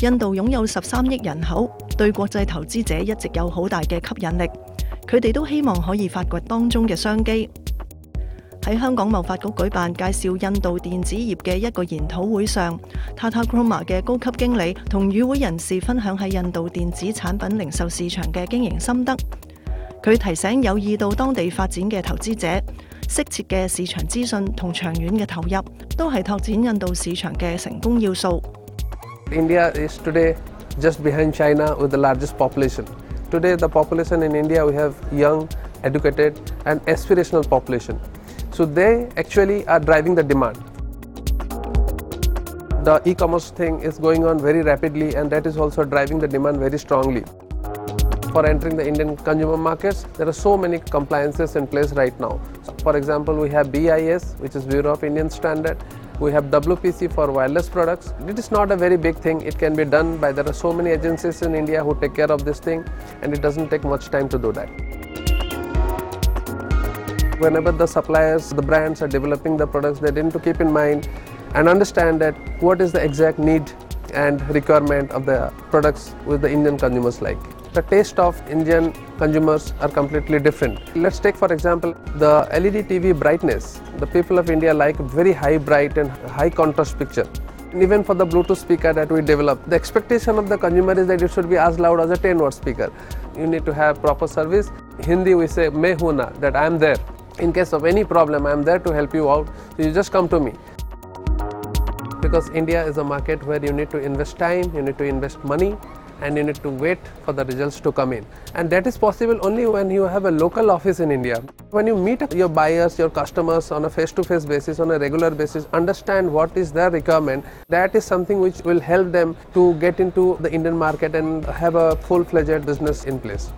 印度擁有十三億人口，對國際投資者一直有好大嘅吸引力。佢哋都希望可以發掘當中嘅商機。喺香港貿發局舉辦介紹印度電子業嘅一個研討會上，Tata c r o m a 嘅高級經理同與會人士分享喺印度電子產品零售市場嘅經營心得。佢提醒有意到當地發展嘅投資者，適切嘅市場資訊同長遠嘅投入，都係拓展印度市場嘅成功要素。India is today just behind China with the largest population. Today, the population in India we have young, educated, and aspirational population. So they actually are driving the demand. The e-commerce thing is going on very rapidly, and that is also driving the demand very strongly. For entering the Indian consumer markets, there are so many compliances in place right now. For example, we have BIS, which is Bureau of Indian Standard. We have WPC for wireless products. It is not a very big thing. It can be done by there are so many agencies in India who take care of this thing, and it doesn't take much time to do that. Whenever the suppliers, the brands are developing the products, they need to keep in mind and understand that what is the exact need and requirement of the products with the Indian consumers like the taste of Indian consumers are completely different. Let's take for example the LED TV brightness. The people of India like very high bright and high contrast picture. And even for the Bluetooth speaker that we develop, the expectation of the consumer is that it should be as loud as a 10 watt speaker. You need to have proper service. Hindi we say mehuna that I am there. In case of any problem, I am there to help you out. So you just come to me because India is a market where you need to invest time, you need to invest money, and you need to wait for the results to come in. And that is possible only when you have a local office in India. When you meet your buyers, your customers on a face to face basis, on a regular basis, understand what is their requirement, that is something which will help them to get into the Indian market and have a full fledged business in place.